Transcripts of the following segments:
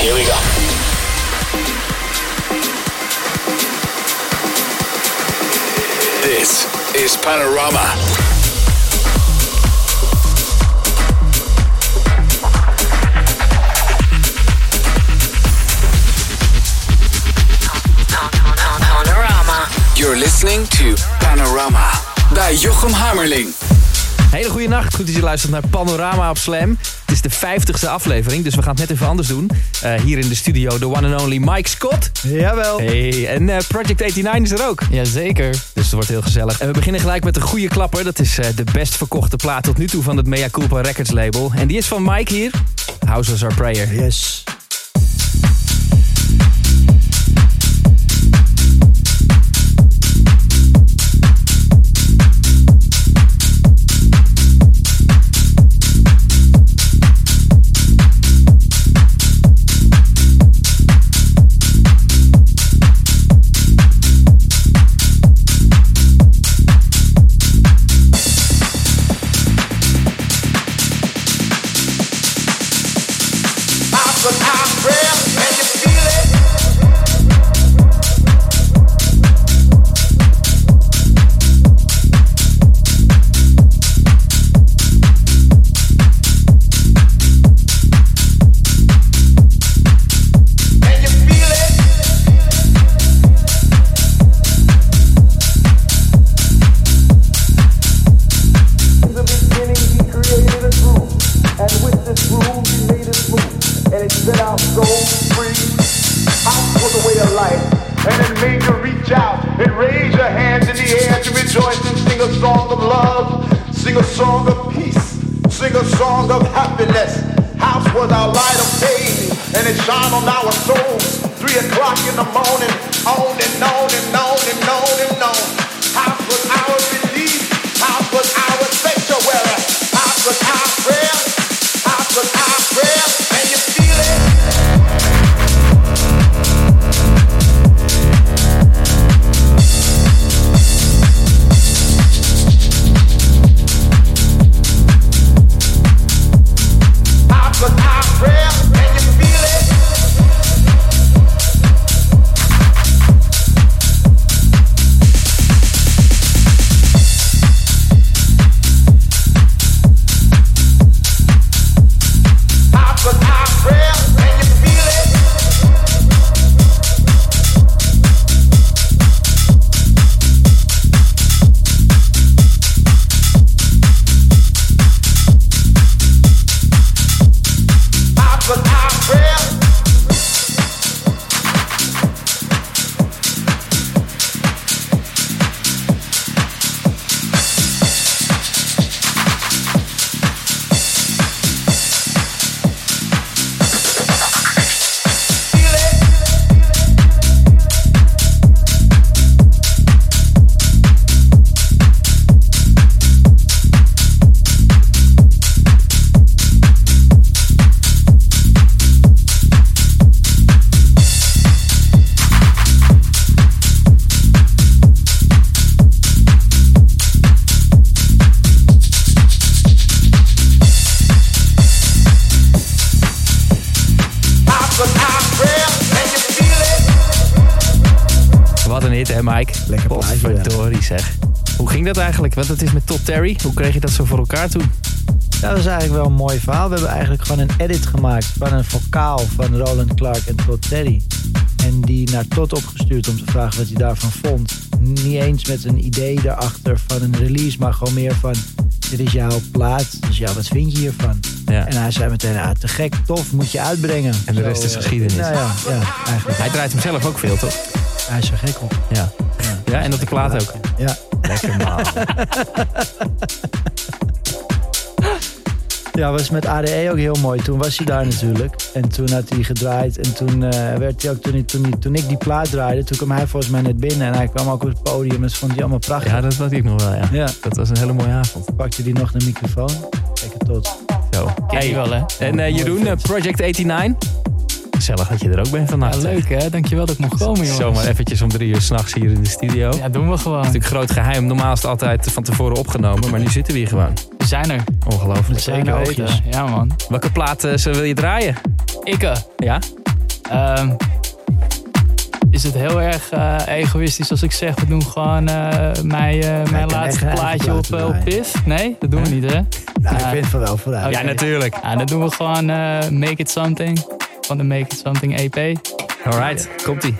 Here we go. This is Panorama. Panorama. You're listening to Panorama bij Jochem Hammerling. Hele goede nacht. Goed dat je luistert naar Panorama op Slam. Het is de 50ste aflevering, dus we gaan het net even anders doen. Eh, hier in de studio de one and only Mike Scott. Jawel. Hey, en eh, Project 89 is er ook. Jazeker. Dus het wordt heel gezellig. En we beginnen gelijk met een goede klapper. Dat is eh, de best verkochte plaat tot nu toe van het Mea Culpa Records label. En die is van Mike hier. House was our prayer. Yes. Was our light of day, and it shone on our souls. Three o'clock in the morning, on and on and on een hit hè Mike? Lekker plaatje, zeg. Hoe ging dat eigenlijk? Want het is met Todd Terry. Hoe kreeg je dat zo voor elkaar toen? Dat is eigenlijk wel een mooi verhaal. We hebben eigenlijk gewoon een edit gemaakt van een vocaal van Roland Clark en Todd Terry. En die naar Todd opgestuurd om te vragen wat hij daarvan vond. Niet eens met een idee erachter van een release, maar gewoon meer van... Dit is jouw plaat, dus ja, wat vind je hiervan? Ja. En hij zei meteen, ah, te gek, tof, moet je uitbrengen. En de rest is eh, geschiedenis. Ja, ja, ja, eigenlijk. Hij draait hem zelf ook veel, toch? Hij is er gek op. Ja. Ja, en op de plaat ook. Ja. Lekker man. Ja, was met ADE ook heel mooi. Toen was hij daar natuurlijk. En toen had hij gedraaid. En toen eh, werd hij ook, toen, ik- toen, toen ik die plaat draaide, toen kwam hij volgens mij net binnen. En hij kwam ook op het podium en dat vond hij allemaal prachtig. Ja, dat weet ik nog wel, ja. Ja. Dat was een hele mooie avond. Pakte hij nog de microfoon. Lekker tot. Zo. Hey, wel hè? En eh, Jeroen, eh, Project 89. Gezellig dat je er ook bent. Ja, leuk hè? Dankjewel dat ik mocht komen jongens. Zomaar eventjes om drie uur s'nachts hier in de studio. Ja, doen we gewoon. Natuurlijk groot geheim. Normaal is het altijd van tevoren opgenomen. Maar nu zitten we hier gewoon. We zijn er. Ongelooflijk. Zeker weten. Ja man. Welke plaat eh, wil je draaien? Ikke. Ja? Ehm, is het heel erg eh, egoïstisch als ik zeg, we doen gewoon eh, mijn, mijn laatste plaatje op, op. Piff? Nee, dat doen we niet, hè? Nou, ik vind van wel vooruit. Ja, natuurlijk. Ja, dan doen we gewoon Make It Something van de Make It Something EP. Alright, komt-ie.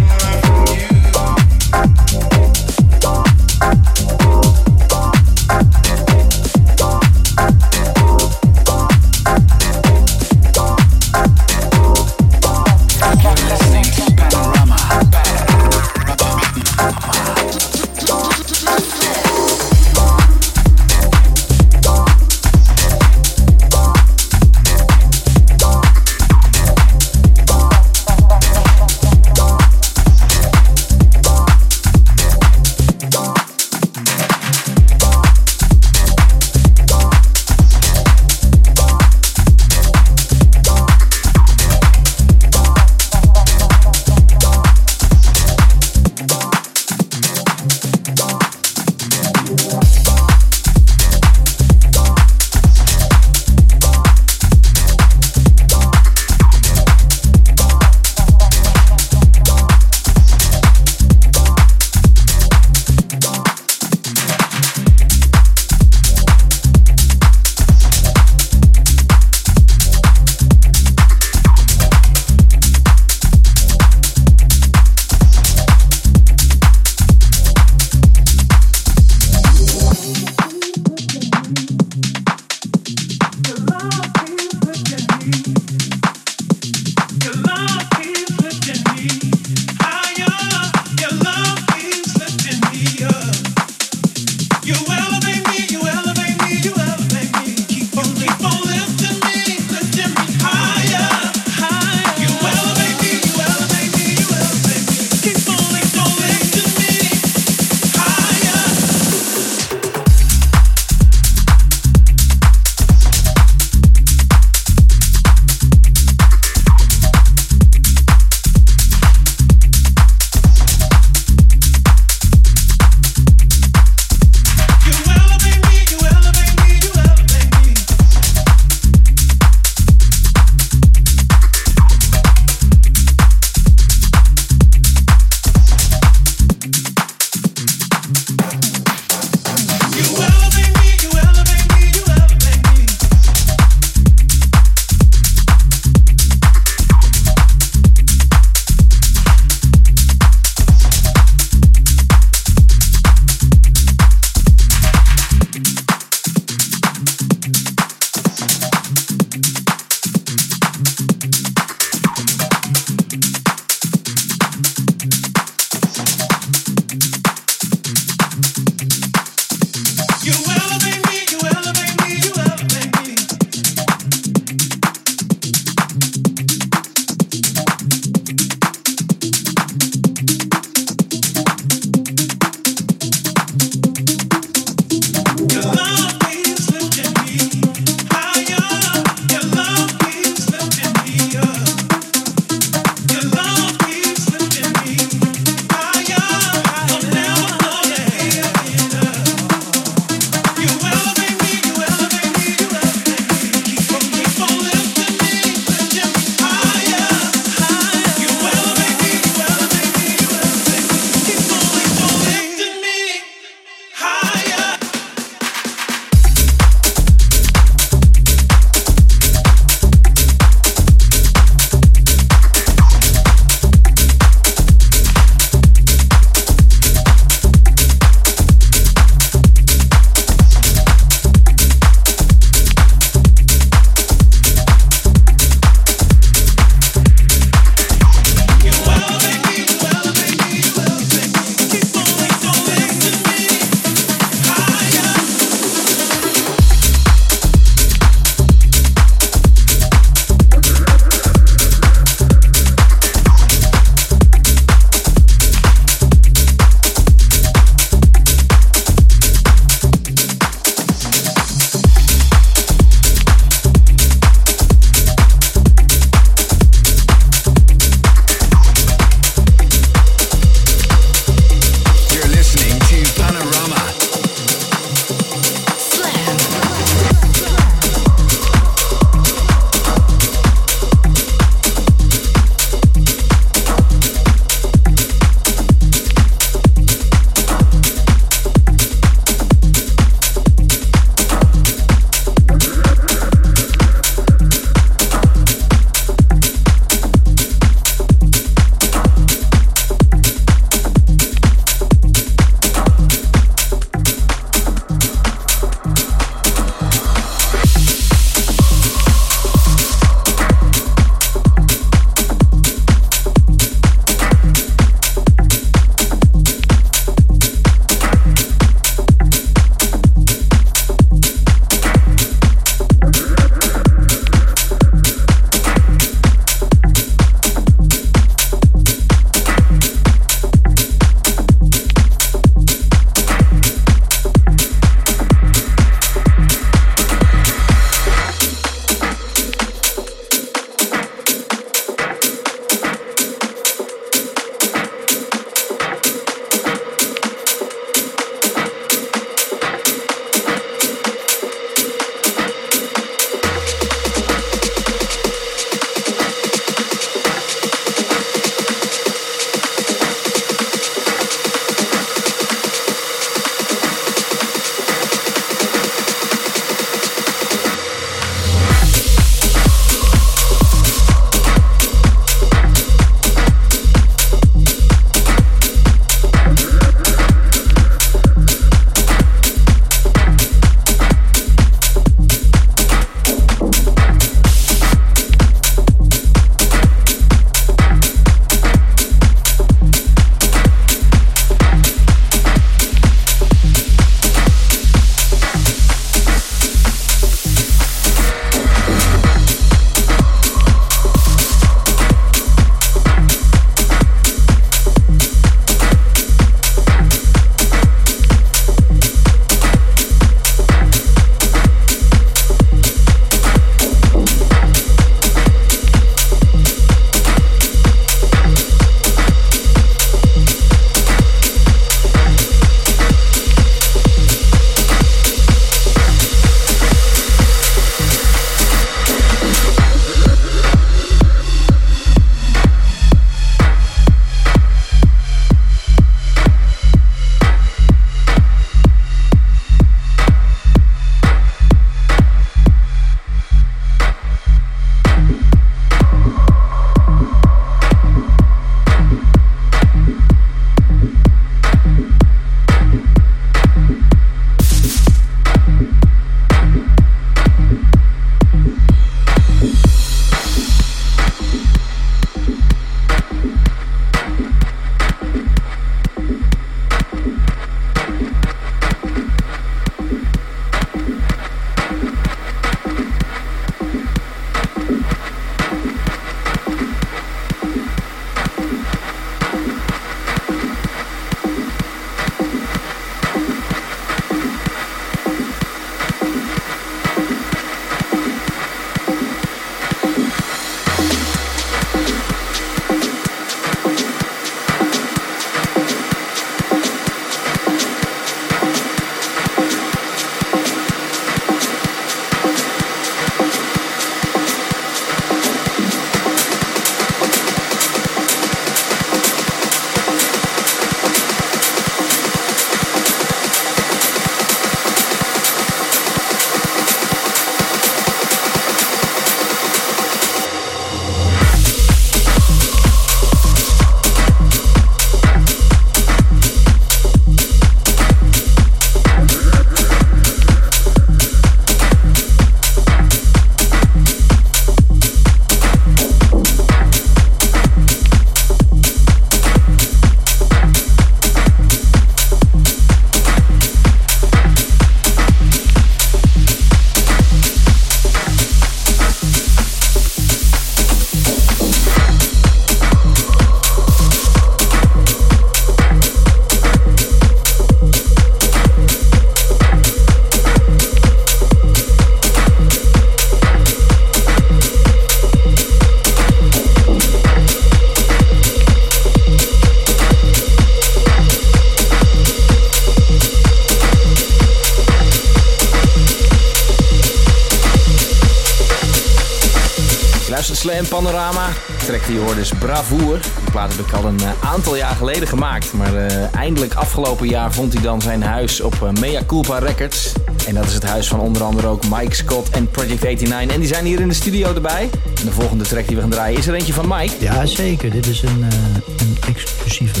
Die hoort is Bravoer. Die plaat heb ik al een eh, aantal jaar geleden gemaakt. Maar eh, eindelijk afgelopen jaar vond hij dan zijn huis op eh, Mea Culpa Records. En dat is het huis van onder andere ook Mike Scott en Project 89. En die zijn hier in de studio erbij. En de volgende track die we gaan draaien is er eentje van Mike. Ja, zeker. Dit is een, eh, een exclusieve.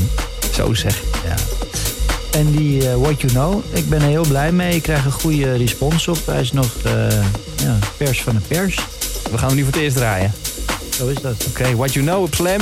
Zo zeg. Ja. En die What You Know, ik ben er heel blij mee. Ik krijg een goede respons op. Hij is nog eh, ja, pers van de pers. We gaan hem nu voor het eerst draaien. Zo is dat. Oké, What You Know op Slam.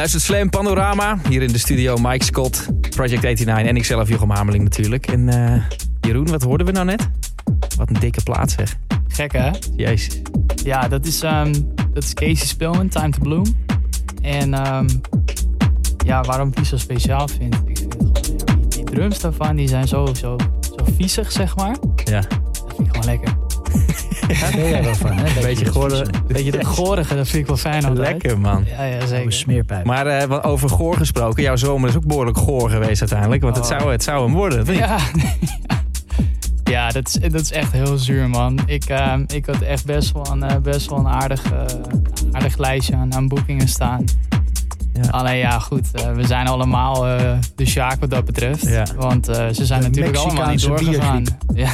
Luistert Slam Panorama. Hier in de studio Mike Scott, Project 89 en ikzelf Jochem Hameling natuurlijk. En eh, Jeroen, wat hoorden we nou net? Wat een dikke plaat zeg. Gek hè? Jezus. Ja, dat is, ehm, dat is Casey Spillman, Time to Bloom. En ehm, ja, waarom ik die zo speciaal vind? Ik vind het gewoon, die, die drums daarvan, die zijn zo, zo, zo viezig, zeg maar. Ja. Daar ben jij wel van, hè? Een beetje geworden. Weet je, dat gorige, dat vind ik wel fijn altijd. Lekker man. Ja, ja, zeker. smeerpijp. Maar eh, wat over goor gesproken, jouw zomer is ook behoorlijk goor geweest uiteindelijk. Want het, Oh. zou, het zou hem worden? Ja, ja dat, is, dat is echt heel zuur, man. Ik, ehm, ik had echt best wel een, eh, best wel een aardig, eh, aardig lijstje aan, aan boekingen staan. Ja. Alleen ja, goed, eh, we zijn allemaal eh, de Sjaak wat dat betreft. Ja. Want eh, ze zijn De natuurlijk allemaal niet doorgegaan. Ja.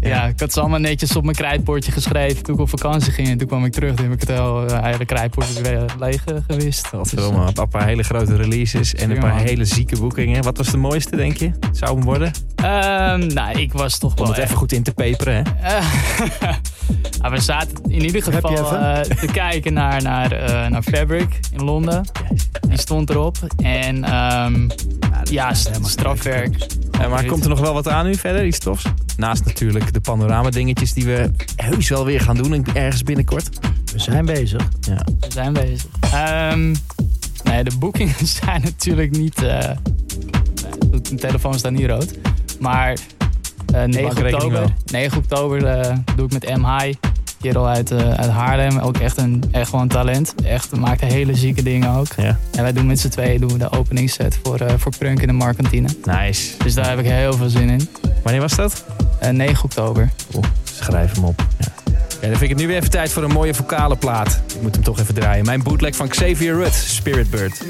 ja, ik had ze allemaal netjes op mijn krijtbordje geschreven toen ik op vakantie ging. En toen kwam ik terug en heb ik het eh, hele krijtbord weer leeg gewist. Dus, Godverdomme, een paar hele grote releases en een paar man. hele zieke boekingen. Wat was de mooiste, denk je? Zou hem worden? Ehm, nou, ik was toch Om wel het echt even goed in te peperen, hè? Ah, we zaten in ieder geval te kijken naar, naar, naar Fabric in Londen. Die stond erop. En ehm, ja, strafwerk. Eh, maar komt er nog wel wat aan nu verder, iets tofs? Naast natuurlijk de panorama dingetjes die we heus wel weer gaan doen ergens binnenkort. We zijn bezig. Ja. We zijn bezig. Ehm, nee, de boekingen zijn natuurlijk niet... eh nee, de telefoon staat niet rood. Maar eh 9 bankrekening oktober, wel. 9 oktober eh, doe ik met M. High. Kerel uit, eh, uit Haarlem. Ook echt, een, echt gewoon een talent. Echt maakt hele zieke dingen ook. Ja. En wij doen met z'n tweeën doen we de openingsset voor, eh, voor Prunk in de Markantine. Nice. Dus daar heb ik heel veel zin in. Wanneer was dat? Eh 9 oktober. Oeh, schrijf hem op. Ja. Ja, dan vind ik het nu weer even tijd voor een mooie vocale plaat. Ik moet hem toch even draaien. Mijn bootleg van Xavier Rudd, Spirit Bird.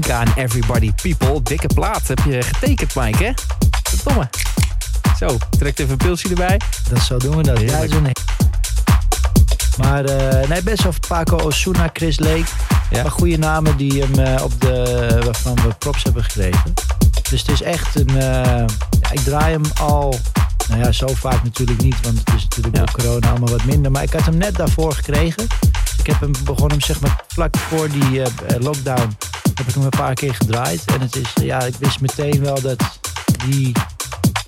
Katsinka en Everybody People. Dikke plaat heb je getekend, Mike, hè? Verdomme. Zo, trekt even een pilsje erbij. Dat zo doen we dat. Ja, zo nee. Maar eh, nee, best wel Paco Osuna, Chris Lake. Ja. Maar goede namen die hem eh, op de, waarvan we props hebben gekregen. Dus het is echt een... eh, ja, ik draai hem al... Nou ja, zo vaak natuurlijk niet, want het is natuurlijk Ja. door corona allemaal wat minder. Maar ik had hem net daarvoor gekregen. Ik heb hem begon hem zeg maar vlak voor die lockdown. Heb ik hem een paar keer gedraaid. En het is, ja, ik wist meteen wel dat die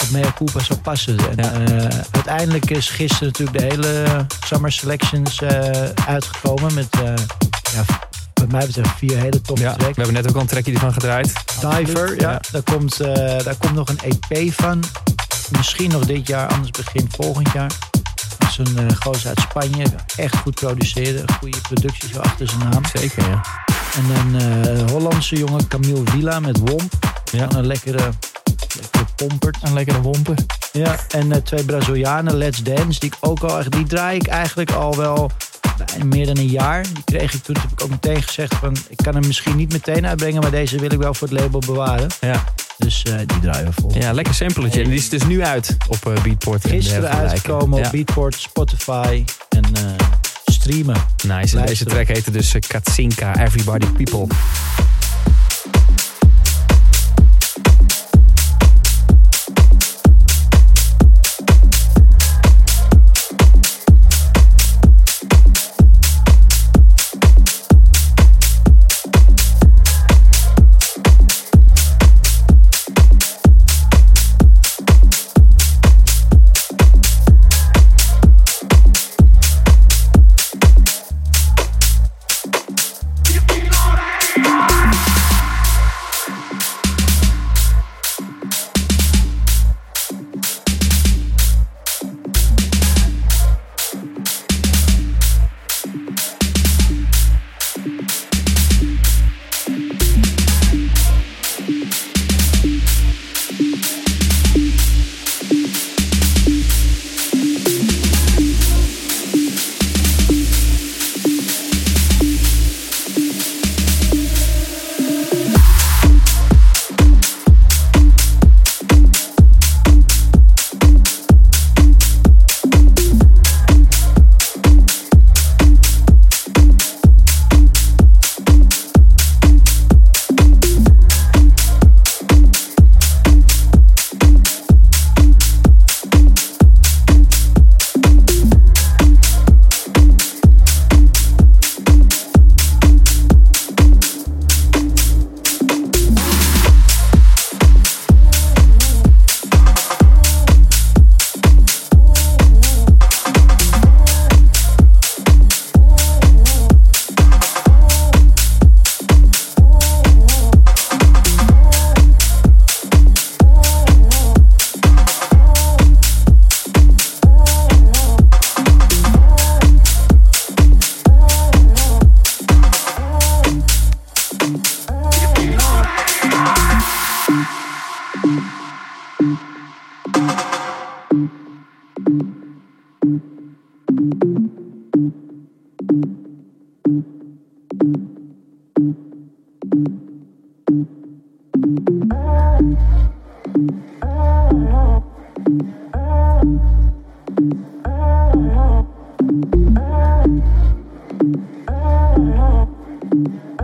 op Mea Culpa zou passen. En, Ja. eh, uiteindelijk is gisteren natuurlijk de hele Summer Selections eh, uitgekomen. Met, eh, ja, wat mij betreft, vier hele toffe Ja, we tracks. hebben net ook al een trackje ervan gedraaid. Diver, ja. Ja. Daar, komt, eh, daar komt nog een EP van. Misschien nog dit jaar, anders begin volgend jaar. Dat is een uh, gozer uit Spanje. Echt goed produceren. Goede productie zo achter zijn naam. Zeker, ja. En een eh, Hollandse jongen, Camille Villa met Womp. Ja. Een lekkere, lekkere pompert. Een lekkere womper. Ja, en eh, twee Brazilianen, Let's Dance, die ik ook al echt, die draai ik eigenlijk al wel bijna meer dan een jaar. Die kreeg ik toen, heb ik ook meteen gezegd van, ik kan hem misschien niet meteen uitbrengen, maar deze wil ik wel voor het label bewaren. Ja, Dus eh, die draaien we vol. ja lekker sampletje. En die is dus nu uit op eh, Beatport. en Gisteren uitgekomen Ja. op Beatport, Spotify en streamen. Nice. En deze track heette dus eh, Katsinka, Everybody People. Thank you.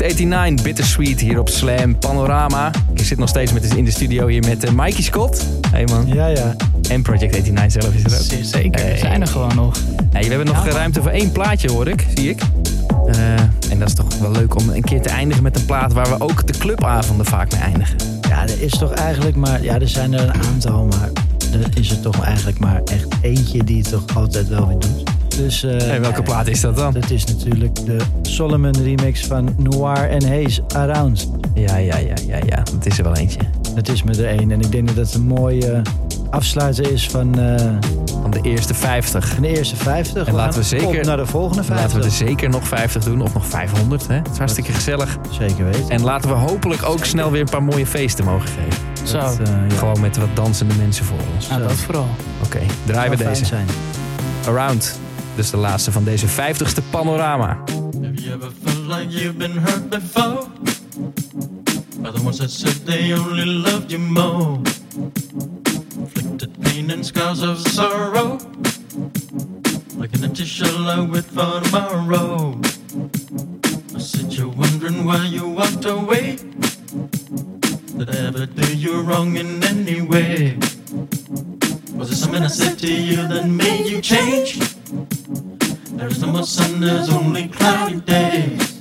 89, Bittersweet hier op Slam Panorama. Ik zit nog steeds met, in de studio hier met eh, Mikey Scott. Hey man. Ja, ja. En Project 89 zelf is er ook. Zeker, Hey. we zijn er gewoon nog. Hey, we hebben nog Ja, ruimte voor één plaatje hoor ik, zie ik. Eh, en dat is toch wel leuk om een keer te eindigen met een plaat waar we ook de clubavonden vaak mee eindigen. Ja, er is toch eigenlijk maar... Ja, er zijn er een aantal, maar er is er toch eigenlijk maar echt eentje die het toch altijd wel weer doet. Dus, eh, Hey, welke plaat is dat dan? Dat is natuurlijk de Solomon remix van Noir en Hayes Around. Ja, ja, ja, ja, ja. Dat is er wel eentje. Dat is me er één. En ik denk dat dat een mooie afsluiter is van, eh, Van de eerste 50. van de eerste 50. En laten we zeker- Op naar de volgende 50. Laten we er zeker nog 50 doen, of nog 500. Hè? Het is hartstikke gezellig. Zeker weten. En laten we hopelijk ook snel weer een paar mooie feesten mogen geven. Zo, Dat, eh, ja, Gewoon met wat dansende mensen voor ons. nou, dat vooral. Oké, draaien we deze. zijn. Around. Dus de laatste van deze 50ste panorama. Have you ever felt like you've been hurt before? By the ones that said they only loved you more. Inflicted pain and scars of sorrow. Like an empty shell with for tomorrow. I said you're wondering why you walked away. Did I ever do you wrong in any way? Was it something I said to you that made you change? There's no more sun, there's only cloudy days.